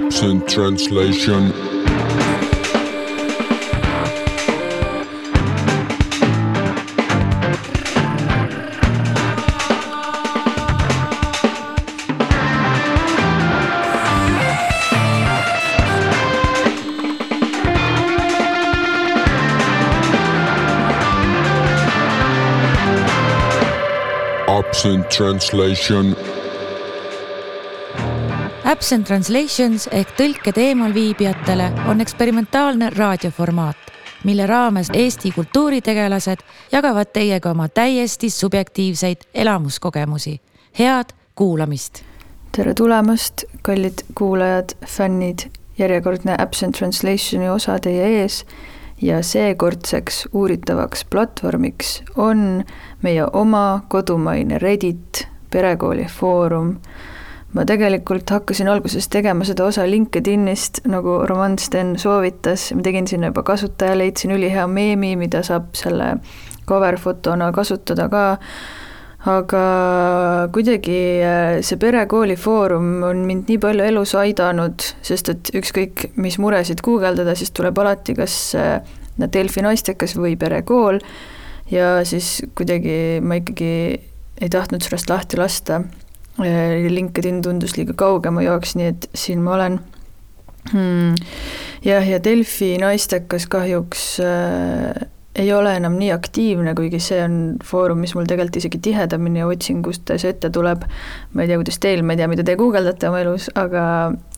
Absent translation. Absent translation. Absent Translations ehk tõlked eemalviibijatele on eksperimentaalne raadioformaat, mille raames Eesti kultuuritegelased jagavad teiega oma täiesti subjektiivseid elamuskogemusi. head kuulamist. tere tulemast, kallid kuulajad, fännid, järjekordne Absent Translationi osa teie ees ja seekordseks uuritavaks platvormiks on meie oma kodumaine Reddit, perekooli foorum. Ma tegelikult hakkasin alguses tegema seda osa LinkedInist, nagu Roman Sten soovitas, ma tegin sinna juba kasutaja, leidsin ülihea meemi, mida saab selle cover fotona kasutada ka. Aga kuidagi äh, see perekooli foorum on mind nii palju elus aidanud, sest et ükskõik, mis muresid guugeldada, siis tuleb alati kas äh, Delfi naistekas või perekool. Ja siis kuidagi ma ikkagi ei tahtnud sellest lahti lasta. Äh, LinkedIn tundus liiga kauge mu jaoks, nii et siin ma olen hmm.. jah, ja Delfi naistekas kahjuks äh, ei ole enam nii aktiivne, kuigi see on foorum, mis mul tegelikult isegi tihedamini otsingutes ette tuleb. ma ei tea, kuidas teil, ma ei tea, mida te guugeldate oma elus, aga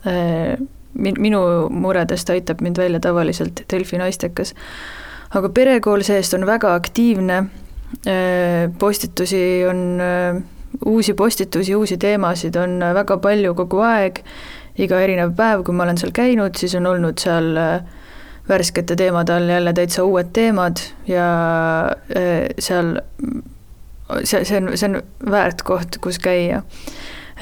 äh, min-, minu muredest aitab mind välja tavaliselt Delfi naistekas. aga perekool see-eest on väga aktiivne, äh, postitusi on, äh, uusi postitusi, uusi teemasid on väga palju kogu aeg, iga erinev päev, kui ma olen seal käinud, siis on olnud seal äh, värskete teemade all jälle täitsa uued teemad ja äh, seal see, see on, see on väärt koht, kus käia.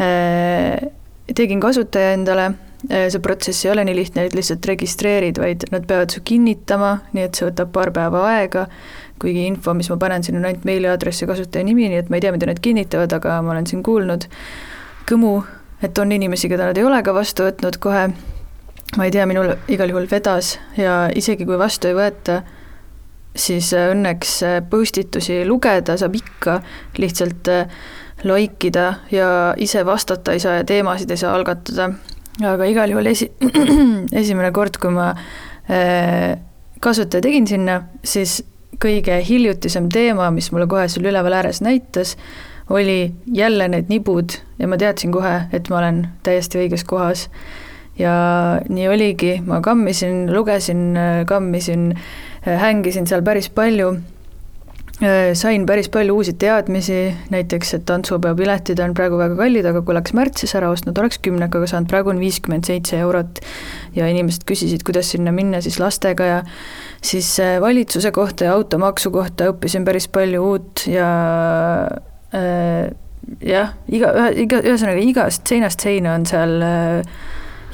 Äh, tegin kasutaja endale, see protsess ei ole nii lihtne, et lihtsalt registreerid, vaid nad peavad su kinnitama, nii et see võtab paar päeva aega, kuigi info, mis ma panen sinna, on ainult meiliaadress ja kasutaja nimi, nii et ma ei tea, mida nad kinnitavad, aga ma olen siin kuulnud kõmu, et on inimesi, keda nad ei ole ka vastu võtnud kohe ma ei tea, minul igal juhul vedas ja isegi kui vastu ei võeta, siis äh, õnneks äh, postitusi lugeda saab ikka, lihtsalt äh, like ida ja ise vastata ei saa ja teemasid ei saa algatada. aga igal juhul esi-, esimene kord, kui ma kasutaja tegin sinna, siis kõige hiljutisem teema, mis mulle kohe seal üleval ääres näitas, oli jälle need nibud ja ma teadsin kohe, et ma olen täiesti õiges kohas. Ja nii oligi, ma kammisin, lugesin, kammisin, hängisin seal päris palju, sain päris palju uusi teadmisi, näiteks et tantsupeo piletid on praegu väga kallid, aga kui oleks märtsis ära ostnud, oleks kümnekaga saanud, praegu on viiskümmend seitse eurot. ja inimesed küsisid, kuidas sinna minna siis lastega ja siis valitsuse kohta ja automaksu kohta õppisin päris palju uut ja äh, jah, iga, iga, ühesõnaga igast seinast seina on seal äh,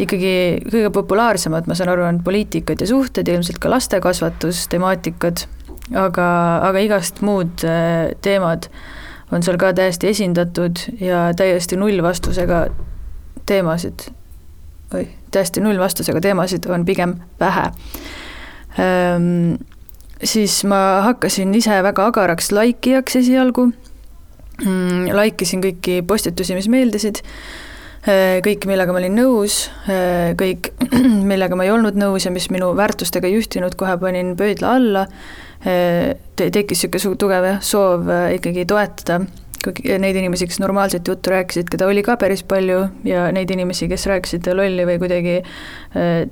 ikkagi kõige populaarsemad, ma saan aru, on poliitikad ja suhted ja ilmselt ka lastekasvatus, temaatikad, aga, aga igast muud äh, teemad on seal ka täiesti esindatud ja täiesti nullvastusega teemasid, või täiesti nullvastusega teemasid on pigem vähe. Ehm,. siis ma hakkasin ise väga agaraks laikijaks esialgu. Mm,, like isin kõiki postitusi, mis meeldisid. Äh, kõik, millega ma olin nõus, äh, kõik, millega ma ei olnud nõus ja mis minu väärtustega ei ühtinud, kohe panin pöidla alla, tekkis niisugune tugev jah, soov ikkagi toetada neid inimesi, kes normaalset juttu rääkisid, keda oli ka päris palju, ja neid inimesi, kes rääkisid lolli või kuidagi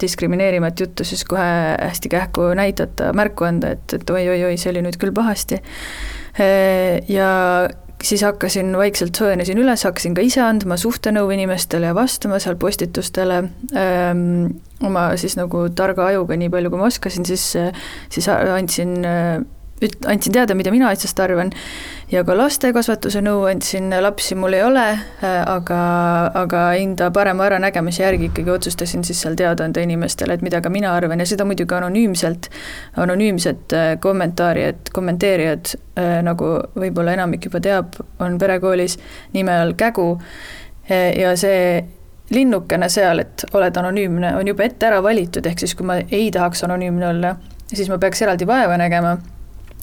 diskrimineerivat juttu, siis kohe hästi kähku näidata, märku anda, et, et oi-oi-oi, see oli nüüd küll pahasti. Ja siis hakkasin vaikselt soojenesin üles, hakkasin ka ise andma suhtenõu inimestele ja vastama seal postitustele ähm, oma siis nagu targa ajuga, nii palju kui ma oskasin, siis, siis andsin äh, üt-, andsin teada, mida mina asjast arvan. Ja ka lastekasvatuse nõu andsin, lapsi mul ei ole, aga, aga enda parema äranägemise järgi ikkagi otsustasin siis seal teada anda inimestele, et mida ka mina arvan. Ja seda muidugi anonüümselt, anonüümsed äh, kommentaarijad, kommenteerijad, äh, nagu võib-olla enamik juba teab, on perekoolis nime all Kägu. Äh, ja see linnukene seal, et oled anonüümne, on juba ette ära valitud, ehk siis kui ma ei tahaks anonüümne olla, siis ma peaks eraldi vaeva nägema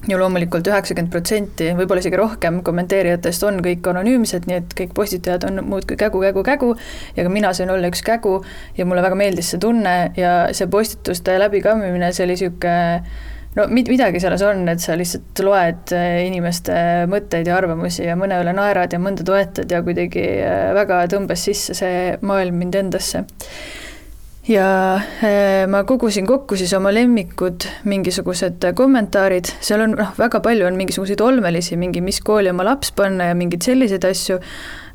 ja loomulikult üheksakümmend protsenti, võib-olla isegi rohkem kommenteerijatest on kõik anonüümsed, nii et kõik postitajad on muudkui kägu, kägu, kägu. Ja ka mina sain olla üks kägu ja mulle väga meeldis see tunne ja see postituste läbikammimine, see oli niisugune no mid-, midagi selles on, et sa lihtsalt loed eh, inimeste mõtteid ja arvamusi ja mõne üle naerad ja mõnda toetad ja kuidagi eh, väga tõmbas sisse see maailm mind endasse ja eh, ma kogusin kokku siis oma lemmikud, mingisugused kommentaarid, seal on noh, väga palju on mingisuguseid olmelisi, mingi mis kooli oma laps panna ja mingeid selliseid asju,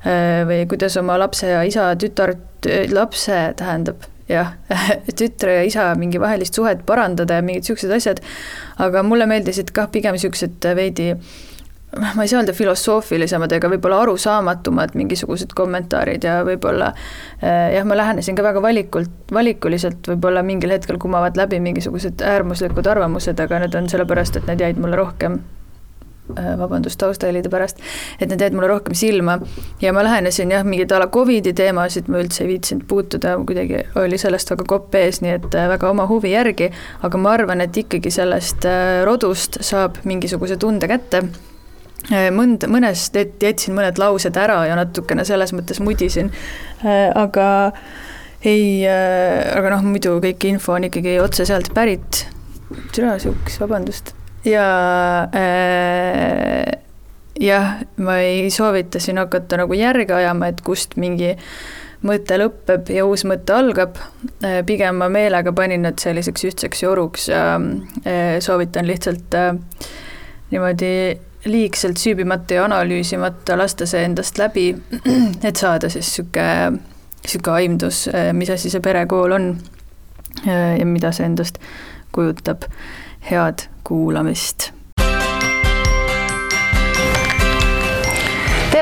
eh, või kuidas oma lapse ja isa, tütart, lapse tähendab, jah tütre ja isa mingi vahelist suhet parandada ja mingid niisugused asjad, aga mulle meeldisid kah pigem niisugused veidi äh, ma ei saa öelda filosoofilisemad ega võib-olla arusaamatumad mingisugused kommentaarid ja võib-olla eh, jah, ma lähenesin ka väga valikult, valikuliselt, võib-olla mingil hetkel kumavad läbi mingisugused äärmuslikud arvamused, aga need on sellepärast, et need jäid mulle rohkem eh, vabandust taustahelide pärast, et need jäid mulle rohkem silma. Ja ma lähenesin jah, mingeid a la Covidi teemasid ma üldse ei viitsinud puutuda, kuidagi oli sellest väga kopp ees, nii et eh, väga oma huvi järgi, aga ma arvan, et ikkagi sellest rodust saab mingisuguse tunde kätte mõnd, mõnest jätsin mõned laused ära ja natukene selles mõttes mudisin, äh, aga ei, äh, aga noh, muidu kõik info on ikkagi otse sealt pärit. türa siukest, vabandust. ja äh, jah, ma ei soovita siin hakata nagu järge ajama, et kust mingi mõte lõpeb ja uus mõte algab, pigem ma meelega panin nad selliseks ühtseks joruks ja soovitan lihtsalt niimoodi liigselt süübimata ja analüüsimata lasta see endast läbi, et saada siis niisugune, niisugune aimdus, mis asi see perekool on ja mida see endast kujutab. head kuulamist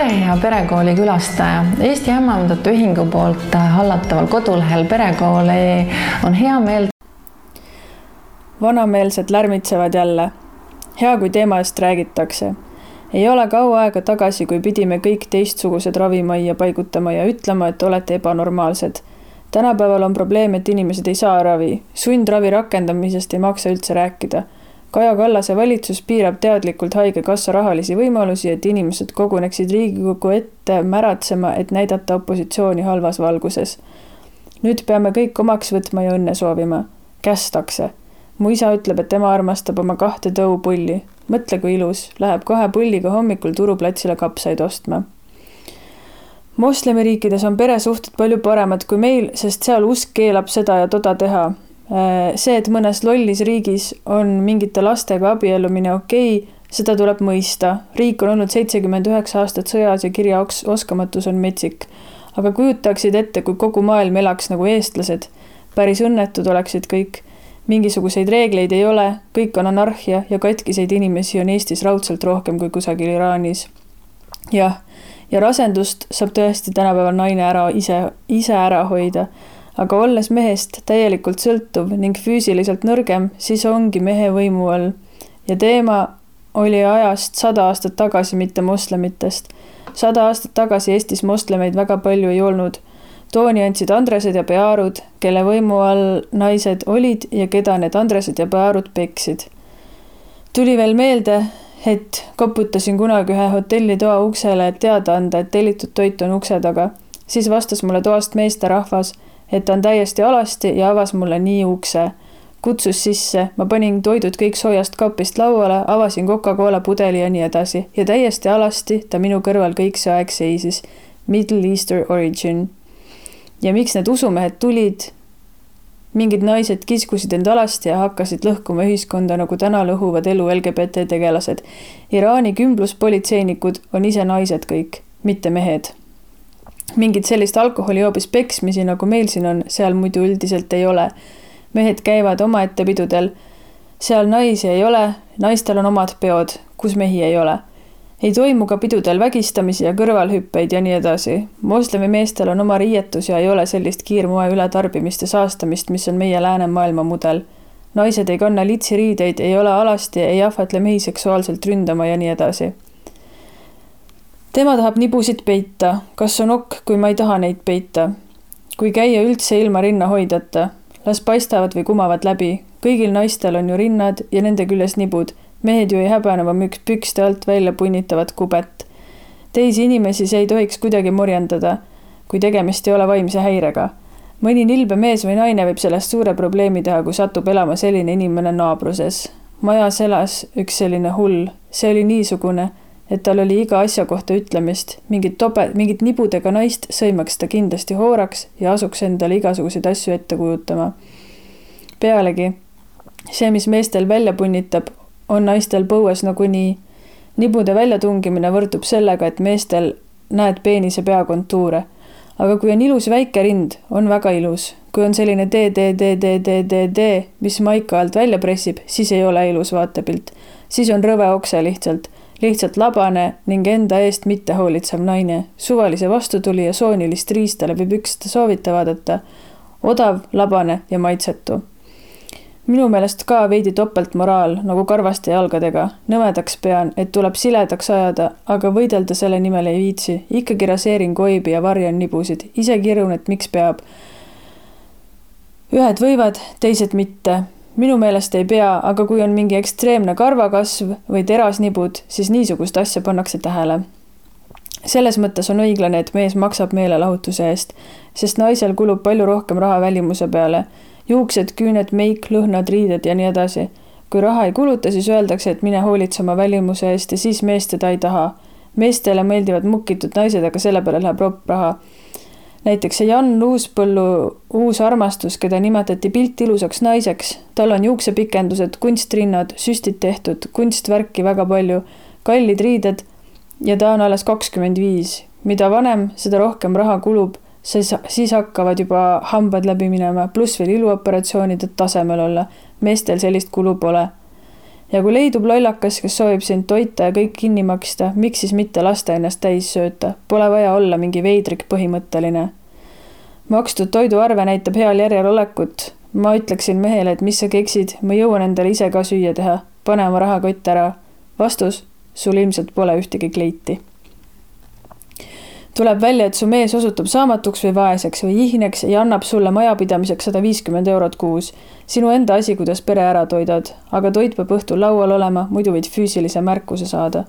tere, hea Perekooli külastaja. Eesti Ämmandate Ühingu poolt hallataval kodulehel perekool.ee on hea meel. vanameelsed lärmitsevad jälle hea, kui teemast räägitakse. ei ole kaua aega tagasi, kui pidime kõik teistsugused ravimajja paigutama ja ütlema, et olete ebanormaalsed. tänapäeval on probleem, et inimesed ei saa ravi. sundravi rakendamisest ei maksa üldse rääkida. Kaja Kallase valitsus piirab teadlikult Haigekassa rahalisi võimalusi, et inimesed koguneksid Riigikogu ette märatsema, et näidata opositsiooni halvas valguses. nüüd peame kõik omaks võtma ja õnne soovima. kästakse mu isa ütleb, et tema armastab oma kahte tõupulli. mõtle, kui ilus, läheb kahe pulliga hommikul turuplatsile kapsaid ostma. moslemiriikides on peresuhted palju paremad kui meil, sest seal usk keelab seda ja toda teha. Äh, see, et mõnes lollis riigis on mingite lastega abiellumine okei okay,, seda tuleb mõista. riik on olnud seitsekümmend üheksa aastat sõjas ja kirjaoskamatus on metsik. aga kujutaksid ette, kui kogu maailm elaks nagu eestlased. päris õnnetud oleksid kõik mingisuguseid reegleid ei ole, kõik on anarhia ja katkiseid inimesi on Eestis raudselt rohkem kui kusagil Iraanis. jah, ja rasendust saab tõesti tänapäeval naine ära ise, ise ära hoida, aga olles mehest täielikult sõltuv ning füüsiliselt nõrgem, siis ongi mehe võimu all. ja teema oli ajast sada aastat tagasi, mitte moslemitest. sada aastat tagasi Eestis moslemeid väga palju ei olnud tooni andsid Andresed ja Pearud, kelle võimu all naised olid ja keda need Andresed ja Pearud peksid. tuli veel meelde, et koputasin kunagi ühe hotellitoa uksele, et teada anda, et tellitud toit on ukse taga. siis vastas mulle toast meesterahvas, et ta on täiesti alasti ja avas mulle nii ukse. kutsus sisse, ma panin toidud kõik soojast kaapist lauale, avasin Coca-Cola pudeli ja nii edasi ja täiesti alasti ta minu kõrval kõik see aeg seisis. Middle Easter origin ja miks need usumehed tulid. mingid naised kiskusid end alasti ja hakkasid lõhkuma ühiskonda, nagu täna lõhuvad elu LGBT tegelased. Iraani kümbluspolitseinikud on ise naised kõik, mitte mehed. mingit sellist alkoholijoobes peksmisi, nagu meil siin on, seal muidu üldiselt ei ole. mehed käivad omaette pidudel. seal naisi ei ole, naistel on omad peod, kus mehi ei ole ei toimu ka pidudel vägistamisi ja kõrvalhüppeid ja nii edasi. moslemi meestel on oma riietus ja ei ole sellist kiirmoe ületarbimist ja saastamist, mis on meie läänemaailma mudel. naised ei kanna litsiriideid, ei ole alasti, ei ahvatle mehi seksuaalselt ründama ja nii edasi. tema tahab nibusid peita, kas on okk, kui ma ei taha neid peita? kui käia üldse ilma rinnahoidjata, las paistavad või kumavad läbi. kõigil naistel on ju rinnad ja nende küljes nibud. Mehed ju ei häbene oma müks pükste alt välja punnitavat kubet. teisi inimesi see ei tohiks kuidagi morjendada, kui tegemist ei ole vaimse häirega. mõni nilbe mees või naine võib sellest suure probleemi teha, kui satub elama selline inimene naabruses. majas elas üks selline hull, see oli niisugune et tal oli iga asja kohta ütlemist, mingit tobe, mingit nibudega naist sõimaks ta kindlasti hooraks ja asuks endale igasuguseid asju ette kujutama. pealegi, see, mis meestel välja punnitab, on naistel põues nagunii. nibude väljatungimine võrdub sellega, et meestel näed peenise pea kontuure. aga kui on ilus väike rind, on väga ilus. kui on selline D, D, D, D, D, D, D, mis maika alt välja pressib, siis ei ole ilus vaatepilt. siis on rõve okse lihtsalt lihtsalt labane ning enda eest mitte hoolitsev naine. suvalise vastutulija soonilist riista läbi pükste soovita vaadata. odav, labane ja maitsetu. Minu meelest ka veidi topeltmoraal nagu karvaste jalgadega. nõmedaks pean, et tuleb siledaks ajada, aga võidelda selle nimel ei viitsi. ikkagi raseerin koibi ja varjan nibusid, ise kirjun, et miks peab. ühed võivad, teised mitte minu meelest ei pea, aga kui on mingi ekstreemne karvakasv või terasnibud, siis niisugust asja pannakse tähele. selles mõttes on õiglane, et mees maksab meelelahutuse eest, sest naisel kulub palju rohkem raha välimuse peale. Juuksed, küüned, meik, lõhnad, riided ja nii edasi. kui raha ei kuluta, siis öeldakse, et mine hoolitse oma välimuse eest ja siis mees teda ei taha. meestele meeldivad mukkitud naised, aga selle peale läheb ropp raha näiteks see Jan Uuspõllu uus armastus, keda nimetati piltilusaks naiseks, tal on juuksepikendused, kunstrinnad, süstid tehtud, kunstvärki väga palju, kallid riided ja ta on alles kakskümmend viis. mida vanem, seda rohkem raha kulub, siis, siis hakkavad juba hambad läbi minema, pluss veel iluoperatsioonid, et tasemel olla. meestel sellist kulu pole. ja kui leidub lollakas, kes soovib sind toita ja kõik kinni maksta, miks siis mitte lasta ennast täis sööta, pole vaja olla mingi veidrik põhimõtteline makstud toiduarve näitab heal järjel olekut. ma ütleksin mehele, et mis sa keksid, ma jõuan endale ise ka süüa teha. pane oma rahakott ära. vastus, sul ilmselt pole ühtegi kleiti. Tuleb välja, et su mees osutub saamatuks või vaeseks või ihneks ja annab sulle majapidamiseks sada viiskümmend eurot kuus. sinu enda asi, kuidas pere ära toidad, aga toit peab õhtul laual olema, muidu võid füüsilise märkuse saada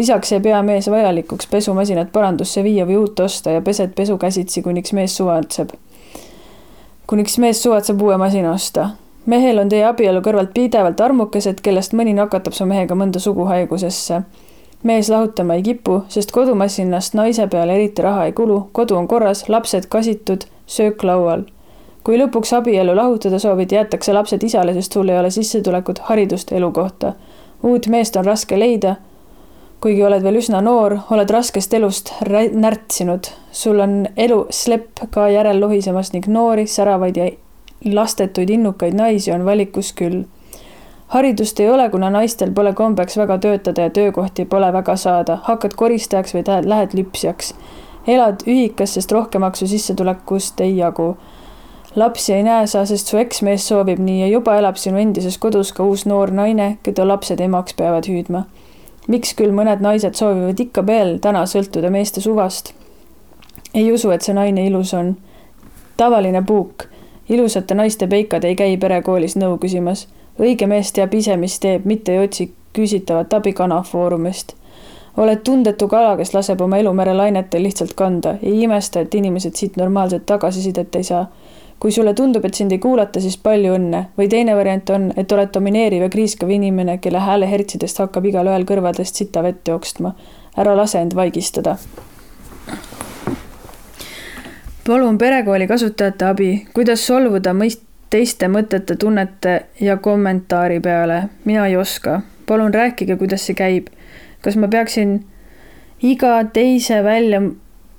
lisaks ei pea mees vajalikuks pesumasinat parandusse viia või uut osta ja pesed pesu käsitsi, kuniks mees suvatseb. kuniks mees suvatseb uue masina osta. mehel on teie abielu kõrvalt pidevalt armukesed, kellest mõni nakatab su mehega mõnda suguhaigusesse. Mees lahutama ei kipu, sest kodumasinast naise peale eriti raha ei kulu, kodu on korras, lapsed kasitud, söök laual kui lõpuks abielu lahutada soovid, jäetakse lapsed isale, sest sul ei ole sissetulekut, haridust, elukohta. uut meest on raske leida kuigi oled veel üsna noor, oled raskest elust närtsinud, sul on elu slepp ka järel lohisemas ning noori, säravaid ja lastetuid innukaid naisi on valikus küll. Haridust ei ole, kuna naistel pole kombeks väga töötada ja töökohti pole väga saada, hakkad koristajaks või lähed lüpsjaks. elad ühikas, sest rohkemaksu sissetulekust ei jagu. lapsi ei näe sa, sest su eksmees soovib nii ja juba elab sinu endises kodus ka uus noor naine, keda lapsed emaks peavad hüüdma miks küll mõned naised soovivad ikka veel täna sõltuda meeste suvast? ei usu, et see naine ilus on. tavaline puuk, ilusate naiste peikad ei käi perekoolis nõu küsimas. Õige mees teab ise, mis teeb, mitte ei otsi küsitavat abi kanafoorumist. oled tundetu kala, kes laseb oma elu merelainetel lihtsalt kanda, ei imesta, et inimesed siit normaalset tagasisidet ei saa kui sulle tundub, et sind ei kuulata, siis palju õnne. või teine variant on, et oled domineeriv ja kriiskav inimene, kelle hääle hertsidest hakkab igalühel kõrvadest sita vett jooksma. ära lase end vaigistada. palun perekooli kasutajate abi, kuidas solvuda mõist-, teiste mõtete, tunnete ja kommentaari peale. mina ei oska. palun rääkige, kuidas see käib. kas ma peaksin iga teise välja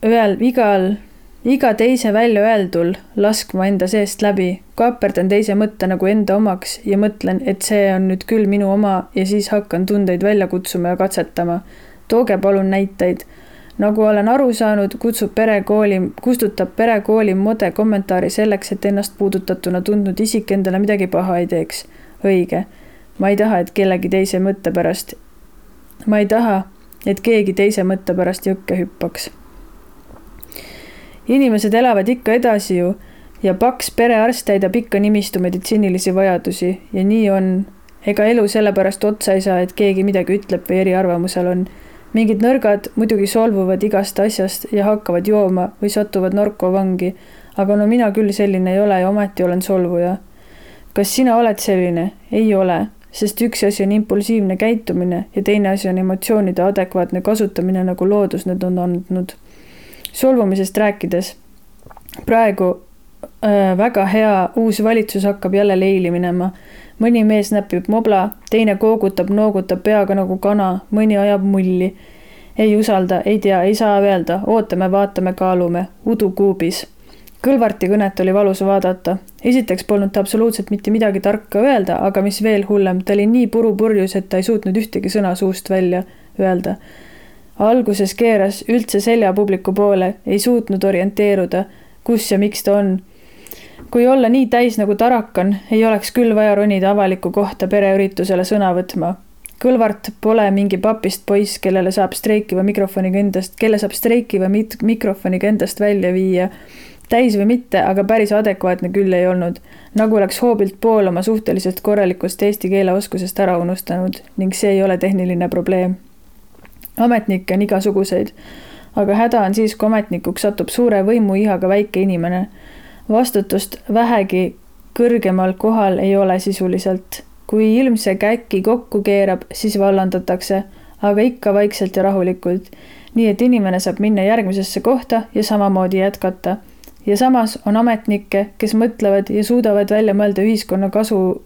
öel-, igal iga teise väljaöeldul laskma enda seest läbi, kaaperdan teise mõtte nagu enda omaks ja mõtlen, et see on nüüd küll minu oma ja siis hakkan tundeid välja kutsuma ja katsetama. tooge palun näiteid. Nagu olen aru saanud, kutsub perekooli, kustutab perekooli mode kommentaari selleks, et ennast puudutatuna tundnud isik endale midagi paha ei teeks. õige. ma ei taha, et kellegi teise mõtte pärast, ma ei taha, et keegi teise mõtte pärast jõkke hüppaks inimesed elavad ikka edasi ju ja paks perearst täidab ikka nimistu meditsiinilisi vajadusi ja nii on. ega elu sellepärast otsa ei saa, et keegi midagi ütleb või eriarvamusel on. Mingid nõrgad muidugi solvuvad igast asjast ja hakkavad jooma või satuvad narkovangi. aga no mina küll selline ei ole ja ometi olen solvuja. kas sina oled selline? ei ole sest üks asi on impulsiivne käitumine ja teine asi on emotsioonide adekvaatne kasutamine, nagu loodus need on andnud. solvumisest rääkides, praegu väga hea uus valitsus hakkab jälle leili minema. mõni mees näpib mobla, teine koogutab, noogutab peaga nagu kana, mõni ajab mulli. ei usalda, ei tea, ei saa öelda, ootame, vaatame, kaalume, udu kuubis Kõlvarti kõnet oli valus vaadata. esiteks polnud ta absoluutselt mitte midagi tarka öelda, aga mis veel hullem, ta oli nii purupurjus, et ta ei suutnud ühtegi sõna suust välja öelda. alguses keeras üldse selja publiku poole, ei suutnud orienteeruda, kus ja miks ta on. Kui olla nii täis nagu Tarakan, ei oleks küll vaja ronida avalikku kohta pereüritusele sõna võtma. Kõlvart pole mingi papist poiss, kellele saab streikiva mikrofoniga endast, kelle saab streikiva mit-, mikrofoniga endast välja viia täis või mitte, aga päris adekvaatne küll ei olnud. nagu oleks hoobilt pool oma suhteliselt korralikust eesti keele oskusest ära unustanud ning see ei ole tehniline probleem. ametnikke on igasuguseid, aga häda on siis, kui ametnikuks satub suure võimuihaga väike inimene. Vastutust vähegi kõrgemal kohal ei ole sisuliselt. kui ilmse käki kokku keerab, siis vallandatakse, aga ikka vaikselt ja rahulikult nii et inimene saab minna järgmisesse kohta ja samamoodi jätkata ja samas on ametnikke, kes mõtlevad ja suudavad välja mõelda ühiskonna kasu,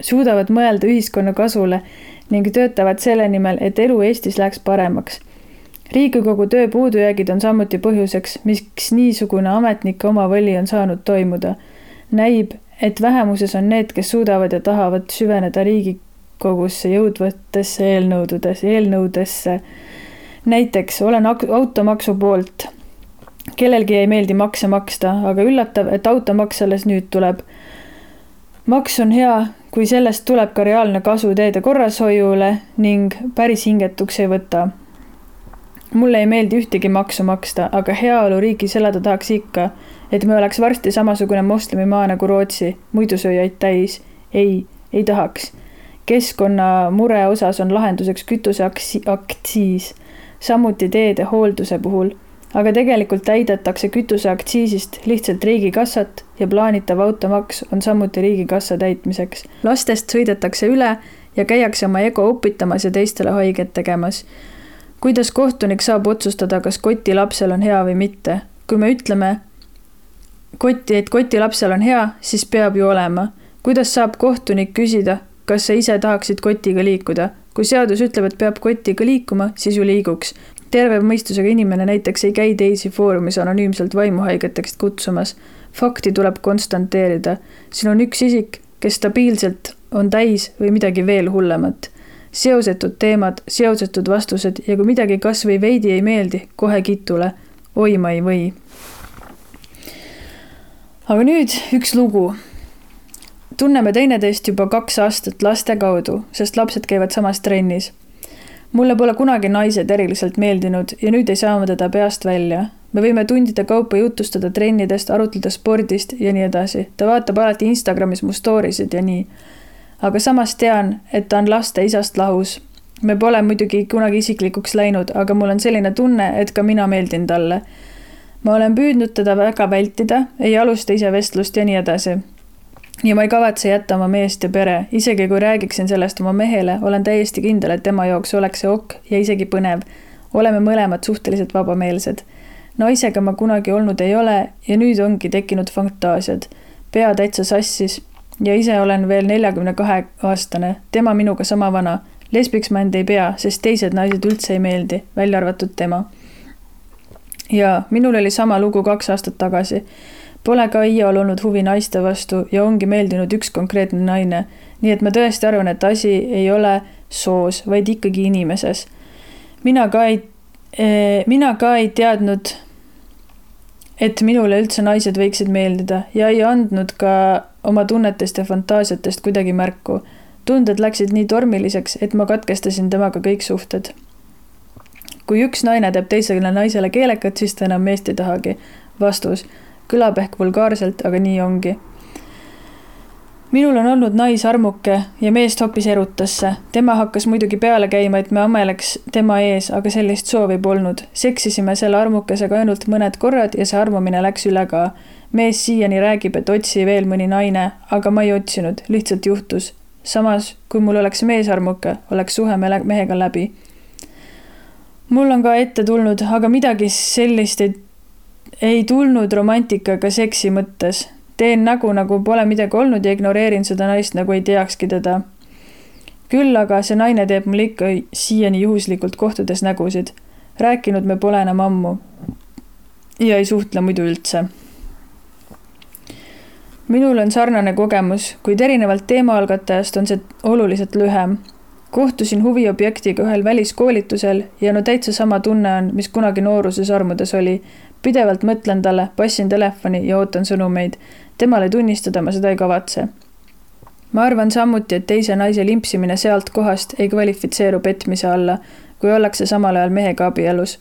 suudavad mõelda ühiskonna kasule ning töötavad selle nimel, et elu Eestis läheks paremaks. Riigikogu töö puudujäägid on samuti põhjuseks, miks niisugune ametnike omavoli on saanud toimuda. näib, et vähemuses on need, kes suudavad ja tahavad süveneda Riigikogusse jõudvatesse eelnõudesse, eelnõudesse. näiteks olen automaksu poolt kellelgi ei meeldi makse maksta, aga üllatav, et automaks alles nüüd tuleb. maks on hea, kui sellest tuleb ka reaalne kasu teede korrashoiule ning päris hingetuks ei võta. Mulle ei meeldi ühtegi maksu maksta, aga heaoluriigis elada tahaks ikka, et me oleks varsti samasugune moslemimaa nagu Rootsi, muidusööjaid täis. ei, ei tahaks. keskkonnamure osas on lahenduseks kütuseaktsiis, samuti teede hoolduse puhul aga tegelikult täidetakse kütuseaktsiisist lihtsalt riigikassat ja plaanitav automaks on samuti riigikassa täitmiseks. lastest sõidetakse üle ja käiakse oma ego upitamas ja teistele haiget tegemas. Kuidas kohtunik saab otsustada, kas koti lapsel on hea või mitte? kui me ütleme kotti, et koti lapsel on hea, siis peab ju olema. kuidas saab kohtunik küsida, kas sa ise tahaksid kotiga liikuda? kui seadus ütleb, et peab kotiga liikuma, siis ju liiguks terve mõistusega inimene näiteks ei käi teisi foorumis anonüümselt vaimuhaigeteks kutsumas. fakti tuleb konstanteerida. siin on üks isik, kes stabiilselt on täis või midagi veel hullemat. Seosetud teemad, seosetud vastused ja kui midagi kas või veidi ei meeldi, kohe kitule. oi, ma ei või. aga nüüd üks lugu tunneme teineteist juba kaks aastat laste kaudu, sest lapsed käivad samas trennis mulle pole kunagi naised eriliselt meeldinud ja nüüd ei saa ma teda peast välja. me võime tundide kaupa jutustada trennidest, arutleda spordist ja nii edasi. ta vaatab alati Instagramis mu story sid ja nii. Aga samas tean, et ta on laste isast lahus. me pole muidugi kunagi isiklikuks läinud, aga mul on selline tunne, et ka mina meeldin talle. ma olen püüdnud teda väga vältida, ei alusta ise vestlust ja nii edasi ja ma ei kavatse jätta oma meest ja pere, isegi kui räägiksin sellest oma mehele, olen täiesti kindel, et tema jaoks oleks see ok ja isegi põnev. oleme mõlemad suhteliselt vabameelsed. naisega ma kunagi olnud ei ole ja nüüd ongi tekkinud fantaasiad. pea täitsa sassis ja ise olen veel neljakümne kahe aastane, tema minuga sama vana. lesbiks ma end ei pea, sest teised naised üldse ei meeldi, välja arvatud tema. ja minul oli sama lugu kaks aastat tagasi Pole ka iial olnud huvi naiste vastu ja ongi meeldinud üks konkreetne naine. nii et ma tõesti arvan, et asi ei ole soos, vaid ikkagi inimeses. mina ka ei eh,, mina ka ei teadnud, et minule üldse naised võiksid meeldida ja ei andnud ka oma tunnetest ja fantaasiatest kuidagi märku. tunded läksid nii tormiliseks, et ma katkestasin temaga kõik suhted kui üks naine teeb teisele naisele keelekat, siis ta enam meest ei tahagi. vastus. kõlab ehk vulgaarselt, aga nii ongi minul on olnud naisarmuke ja meest hoopis erutasse. tema hakkas muidugi peale käima, et me ameleks tema ees, aga sellist soovi polnud. seksisime selle armukesega ainult mõned korrad ja see armumine läks üle ka. Mees siiani räägib, et otsi veel mõni naine, aga ma ei otsinud, lihtsalt juhtus. samas, kui mul oleks meesarmuke, oleks suhe mehega läbi. mul on ka ette tulnud, aga midagi sellist ei, ei tulnud romantikaga seksi mõttes teen nägu, nagu pole midagi olnud ja ignoreerin seda naist, nagu ei teakski teda. küll aga see naine teeb mulle ikka siiani juhuslikult kohtudes nägusid. rääkinud me pole enam ammu. ja ei suhtle muidu üldse. Minul on sarnane kogemus, kuid erinevalt teemaalgatajast on see oluliselt lühem kohtusin huviobjektiga ühel väliskoolitusel ja no täitsa sama tunne on, mis kunagi nooruses armudes oli. pidevalt mõtlen talle, passin telefoni ja ootan sõnumeid temale tunnistada ma seda ei kavatse. ma arvan samuti, et teise naise limpsimine sealt kohast ei kvalifitseeru petmise alla, kui ollakse samal ajal mehega abielus.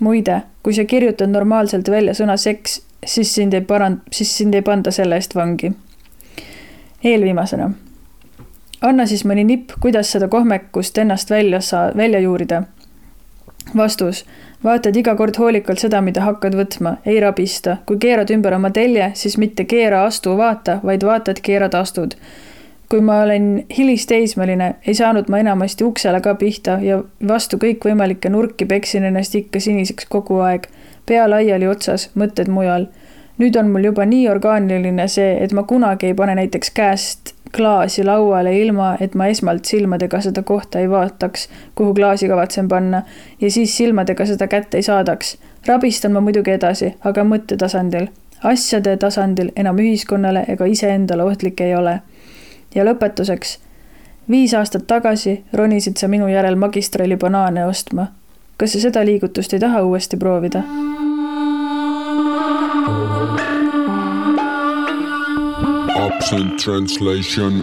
muide, kui sa kirjutad normaalselt välja sõna seks, siis sind ei parand-, siis sind ei panda selle eest vangi. eelviimasena. anna siis mõni nipp, kuidas seda kohmekust ennast välja saa-, välja juurida. vastus vaatad iga kord hoolikalt seda, mida hakkad võtma, ei rabista. kui keerad ümber oma telje, siis mitte keera, astu, vaata, vaid vaatad, keerad, astud. kui ma olen hilisteismeline, ei saanud ma enamasti uksele ka pihta ja vastu kõikvõimalikke nurki peksin ennast ikka siniseks kogu aeg. Pea laiali otsas, mõtted mujal. nüüd on mul juba nii orgaaniline see, et ma kunagi ei pane näiteks käest klaasi lauale, ilma et ma esmalt silmadega seda kohta ei vaataks, kuhu klaasi kavatsen panna ja siis silmadega seda kätte ei saadaks. rabistan ma muidugi edasi, aga mõttetasandil. asjade tasandil enam ühiskonnale ega iseendale ohtlik ei ole. ja lõpetuseks. viis aastat tagasi ronisid sa minu järel magistrali banaane ostma. Kas sa seda liigutust ei taha uuesti proovida? Absent translation.